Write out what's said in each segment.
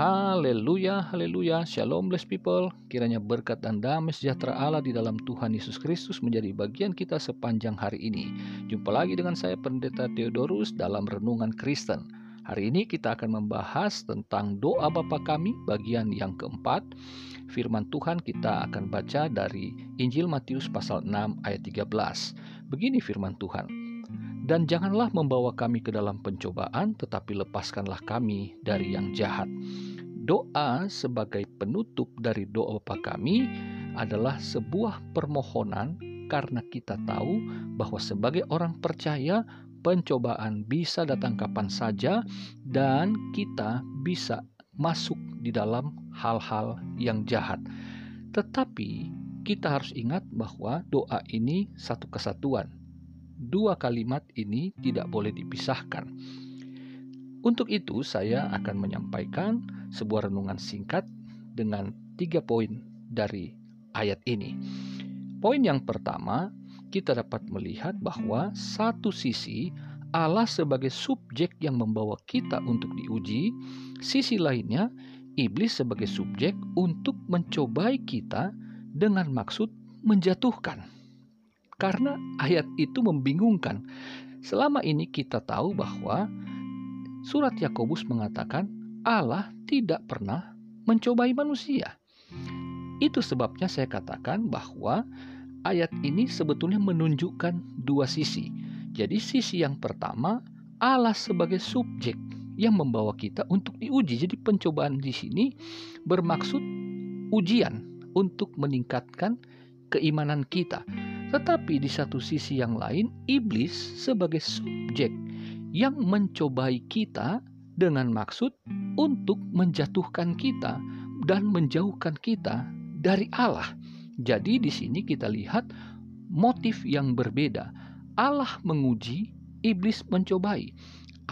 Haleluya, haleluya, shalom blessed people. Kiranya berkat dan damai sejahtera Allah di dalam Tuhan Yesus Kristus menjadi bagian kita sepanjang hari ini. Jumpa lagi dengan saya Pendeta Theodorus dalam Renungan Kristen. Hari ini kita akan membahas tentang doa Bapa kami bagian yang keempat. Firman Tuhan kita akan baca dari Injil Matius pasal 6 ayat 13. Begini firman Tuhan. Dan janganlah membawa kami ke dalam pencobaan, tetapi lepaskanlah kami dari yang jahat. Doa sebagai penutup dari doa Bapa kami adalah sebuah permohonan karena kita tahu bahwa sebagai orang percaya pencobaan bisa datang kapan saja dan kita bisa masuk di dalam hal-hal yang jahat. Tetapi kita harus ingat bahwa doa ini satu kesatuan. Dua kalimat ini tidak boleh dipisahkan. Untuk itu, saya akan menyampaikan sebuah renungan singkat dengan tiga poin dari ayat ini. Poin yang pertama, kita dapat melihat bahwa satu sisi Allah sebagai subjek yang membawa kita untuk diuji, sisi lainnya iblis sebagai subjek untuk mencobai kita dengan maksud menjatuhkan. Karena ayat itu membingungkan. Selama ini kita tahu bahwa Surat Yakobus mengatakan Allah tidak pernah mencobai manusia. Itu sebabnya saya katakan bahwa ayat ini sebetulnya menunjukkan dua sisi. Jadi sisi yang pertama Allah sebagai subjek yang membawa kita untuk diuji. Jadi pencobaan di sini bermaksud ujian untuk meningkatkan keimanan kita. Tetapi di satu sisi yang lain iblis sebagai subjek yang mencobai kita dengan maksud untuk menjatuhkan kita dan menjauhkan kita dari Allah. Jadi di sini kita lihat motif yang berbeda. Allah menguji, iblis mencobai.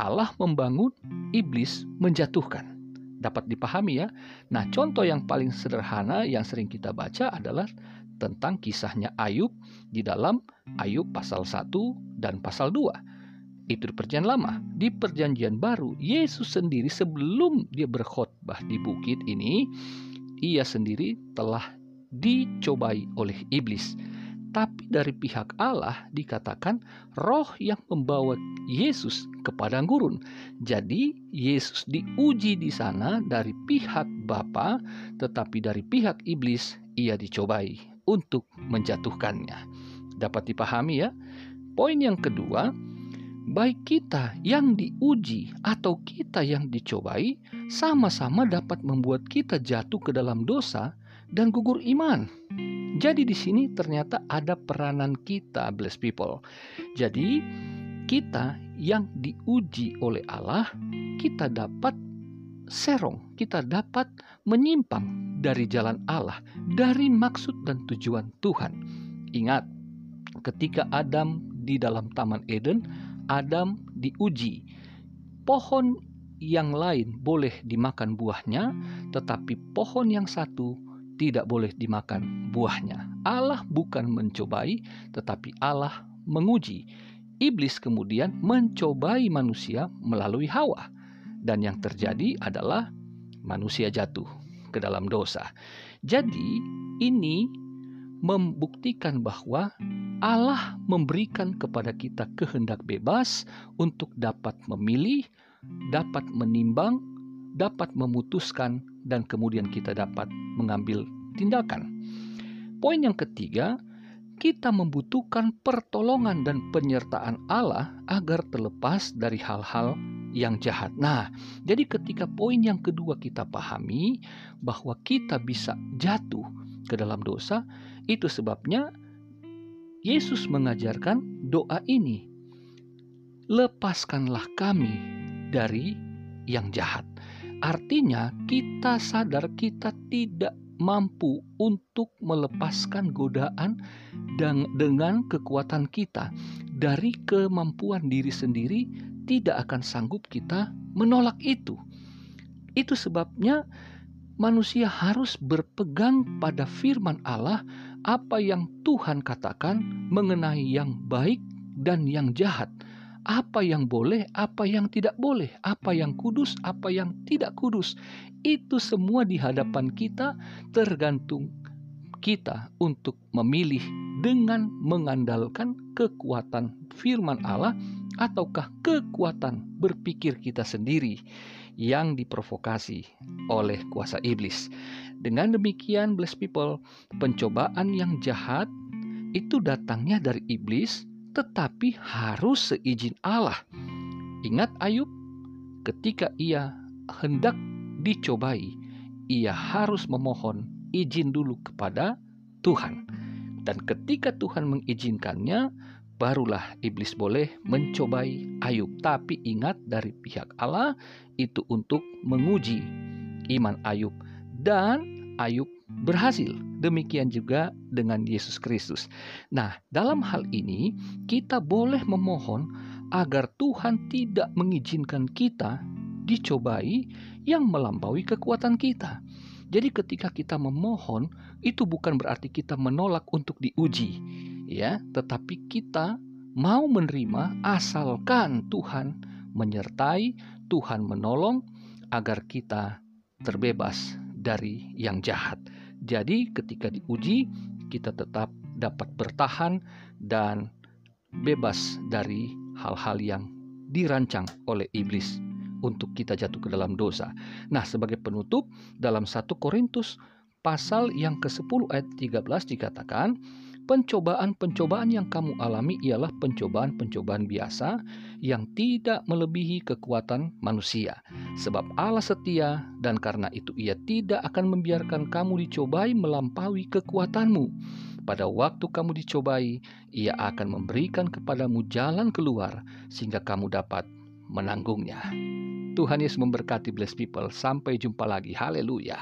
Allah membangun, iblis menjatuhkan. Dapat dipahami ya. Nah, contoh yang paling sederhana yang sering kita baca adalah tentang kisahnya Ayub di dalam Ayub pasal 1 dan pasal 2 itu di perjanjian lama. Di perjanjian baru, Yesus sendiri sebelum dia berkhotbah di bukit ini, ia sendiri telah dicobai oleh iblis. Tapi dari pihak Allah dikatakan roh yang membawa Yesus ke padang gurun. Jadi Yesus diuji di sana dari pihak Bapa, tetapi dari pihak iblis ia dicobai untuk menjatuhkannya. Dapat dipahami ya? Poin yang kedua, baik kita yang diuji atau kita yang dicobai, sama-sama dapat membuat kita jatuh ke dalam dosa dan gugur iman. Jadi di sini ternyata ada peranan kita, blessed people. Jadi kita yang diuji oleh Allah, kita dapat serong, kita dapat menyimpang dari jalan Allah, dari maksud dan tujuan Tuhan. Ingat, ketika Adam di dalam Taman Eden, Adam diuji. Pohon yang lain boleh dimakan buahnya, tetapi pohon yang satu tidak boleh dimakan buahnya. Allah bukan mencobai, tetapi Allah menguji. Iblis kemudian mencobai manusia melalui Hawa, dan yang terjadi adalah manusia jatuh ke dalam dosa. Jadi, ini membuktikan bahwa Allah memberikan kepada kita kehendak bebas untuk dapat memilih, dapat menimbang, dapat memutuskan, dan kemudian kita dapat mengambil tindakan. Poin yang ketiga, kita membutuhkan pertolongan dan penyertaan Allah agar terlepas dari hal-hal yang jahat. Nah, jadi ketika poin yang kedua kita pahami bahwa kita bisa jatuh ke dalam dosa, itu sebabnya Yesus mengajarkan doa ini. Lepaskanlah kami dari yang jahat. Artinya, kita sadar kita tidak mampu untuk melepaskan godaan dan dengan kekuatan kita dari kemampuan diri sendiri tidak akan sanggup kita menolak itu. Itu sebabnya manusia harus berpegang pada firman Allah apa yang Tuhan katakan mengenai yang baik dan yang jahat. apa yang boleh, apa yang tidak boleh, apa yang kudus, apa yang tidak kudus. Itu semua di hadapan kita tergantung kita untuk memilih dengan mengandalkan kekuatan firman Allah ataukah kekuatan berpikir kita sendiri yang diprovokasi oleh kuasa iblis. Dengan demikian, blessed people, pencobaan yang jahat itu datangnya dari iblis tetapi harus seizin Allah. Ingat Ayub, ketika ia hendak dicobai, ia harus memohon izin dulu kepada Tuhan. Dan ketika Tuhan mengizinkannya, barulah iblis boleh mencobai Ayub. Tapi ingat dari pihak Allah itu untuk menguji iman Ayub dan Ayub berhasil. Demikian juga dengan Yesus Kristus. Nah, dalam hal ini kita boleh memohon agar Tuhan tidak mengizinkan kita dicobai yang melampaui kekuatan kita. Jadi ketika kita memohon itu bukan berarti kita menolak untuk diuji, ya, tetapi kita mau menerima asalkan Tuhan menyertai, Tuhan menolong agar kita terbebas dari yang jahat. Jadi, ketika diuji, kita tetap dapat bertahan dan bebas dari hal-hal yang dirancang oleh iblis untuk kita jatuh ke dalam dosa. Nah, sebagai penutup dalam 1 Korintus pasal yang ke-10 ayat 13 dikatakan, Pencobaan-pencobaan yang kamu alami ialah pencobaan-pencobaan biasa yang tidak melebihi kekuatan manusia. Sebab Allah setia dan karena itu ia tidak akan membiarkan kamu dicobai melampaui kekuatanmu. Pada waktu kamu dicobai, ia akan memberikan kepadamu jalan keluar sehingga kamu dapat menanggungnya. Tuhan Yesus memberkati blessed people. Sampai jumpa lagi. Haleluya.